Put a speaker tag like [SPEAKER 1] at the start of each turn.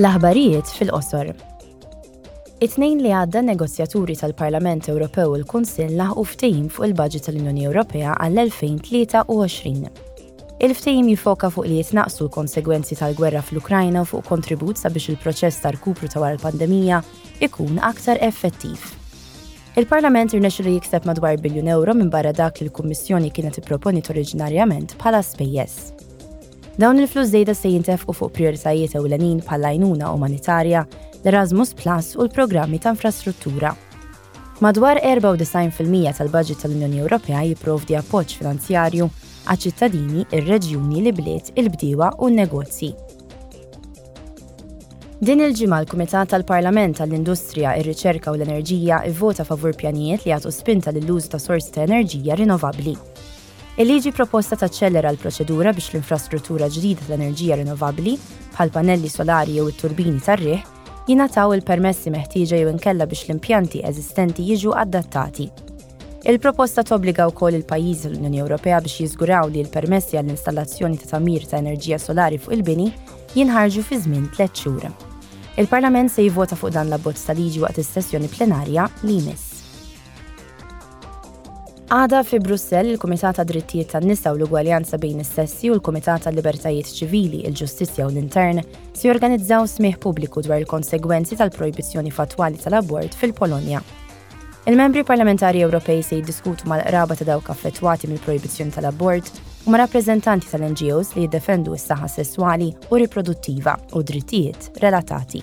[SPEAKER 1] L-aħbarijiet fil-qosor. It-tnejn li għadda negozjaturi tal-Parlament Ewropew u l-Kunsill laħqu ftehim fuq il-Baġit tal-Unjoni Ewropea għall-2023. Il-ftehim jifoka fuq li jitnaqsu l-konsegwenzi tal-gwerra fl-Ukrajna u fuq kontribut sabiex il-proċess ta' rkupru ta' wara l-pandemija ikun aktar effettiv. Il-Parlament irnexxu li jikseb madwar biljun euro minn barra dak li l-Kummissjoni kienet ipproponiet oriġinarjament bħala spejjeż. Dawn il-flus żejda se jintefqu fuq prijoritajiet ewlenin bħall-għajnuna umanitarja, l-Erasmus Plus u l-programmi ta' infrastruttura. Madwar 94% tal-baġit tal-Unjoni Ewropea jipprovdi appoġġ finanzjarju għaċ-ċittadini, ir-reġjuni, l-ibliet, il-bdiewa u n-negozji. Din il-ġimgħa l-Kumitat tal-Parlament għall-Industrija, ir-Riċerka u l-Enerġija ivvota favur pjanijiet li jagħtu spinta lill-użu ta' sorsi ta' enerġija rinnovabbli. Il-liġi proposta taċċellera l-proċedura biex l-infrastruttura ġdida tal-enerġija rinnovabbli, bħall-pannelli solari jew it-turbini tar-riħ, jingħataw il-permessi meħtieġa jew inkella biex l-impjanti eżistenti jiġu adattati. Il-proposta tobbliga wkoll il-pajjiżi tal-Unjoni Ewropea biex jiżguraw li l-permessi għall-installazzjoni ta' tagħmir ta' enerġija solari fuq il-bini jinħarġu fi żmien tliet xhur. Il-Parlament se jivvota fuq dan l-abbozz ta' liġi waqt is-sessjoni plenarja li jmiss. Għada fi Brussell, il-Kumitat għad-Drittijiet tan-Nisa u l-Ugwaljanza bejn is-Sessi u l-Kumitat għal-Libertajiet Ċivili, il-Ġustizzja u l-Intern se jorganizzaw smih pubbliku dwar il-konsegwenzi tal-projbizzjoni fattwali tal-abort fil-Polonja. Il-membri parlamentari Ewropej se jiddiskutu mal-qraba ta' dawk affettwati mill-projbizzjoni tal-abort u ma' rappreżentanti tal-NGOs li jiddefendu s-saħħa sesswali u riproduttiva u drittijiet relatati.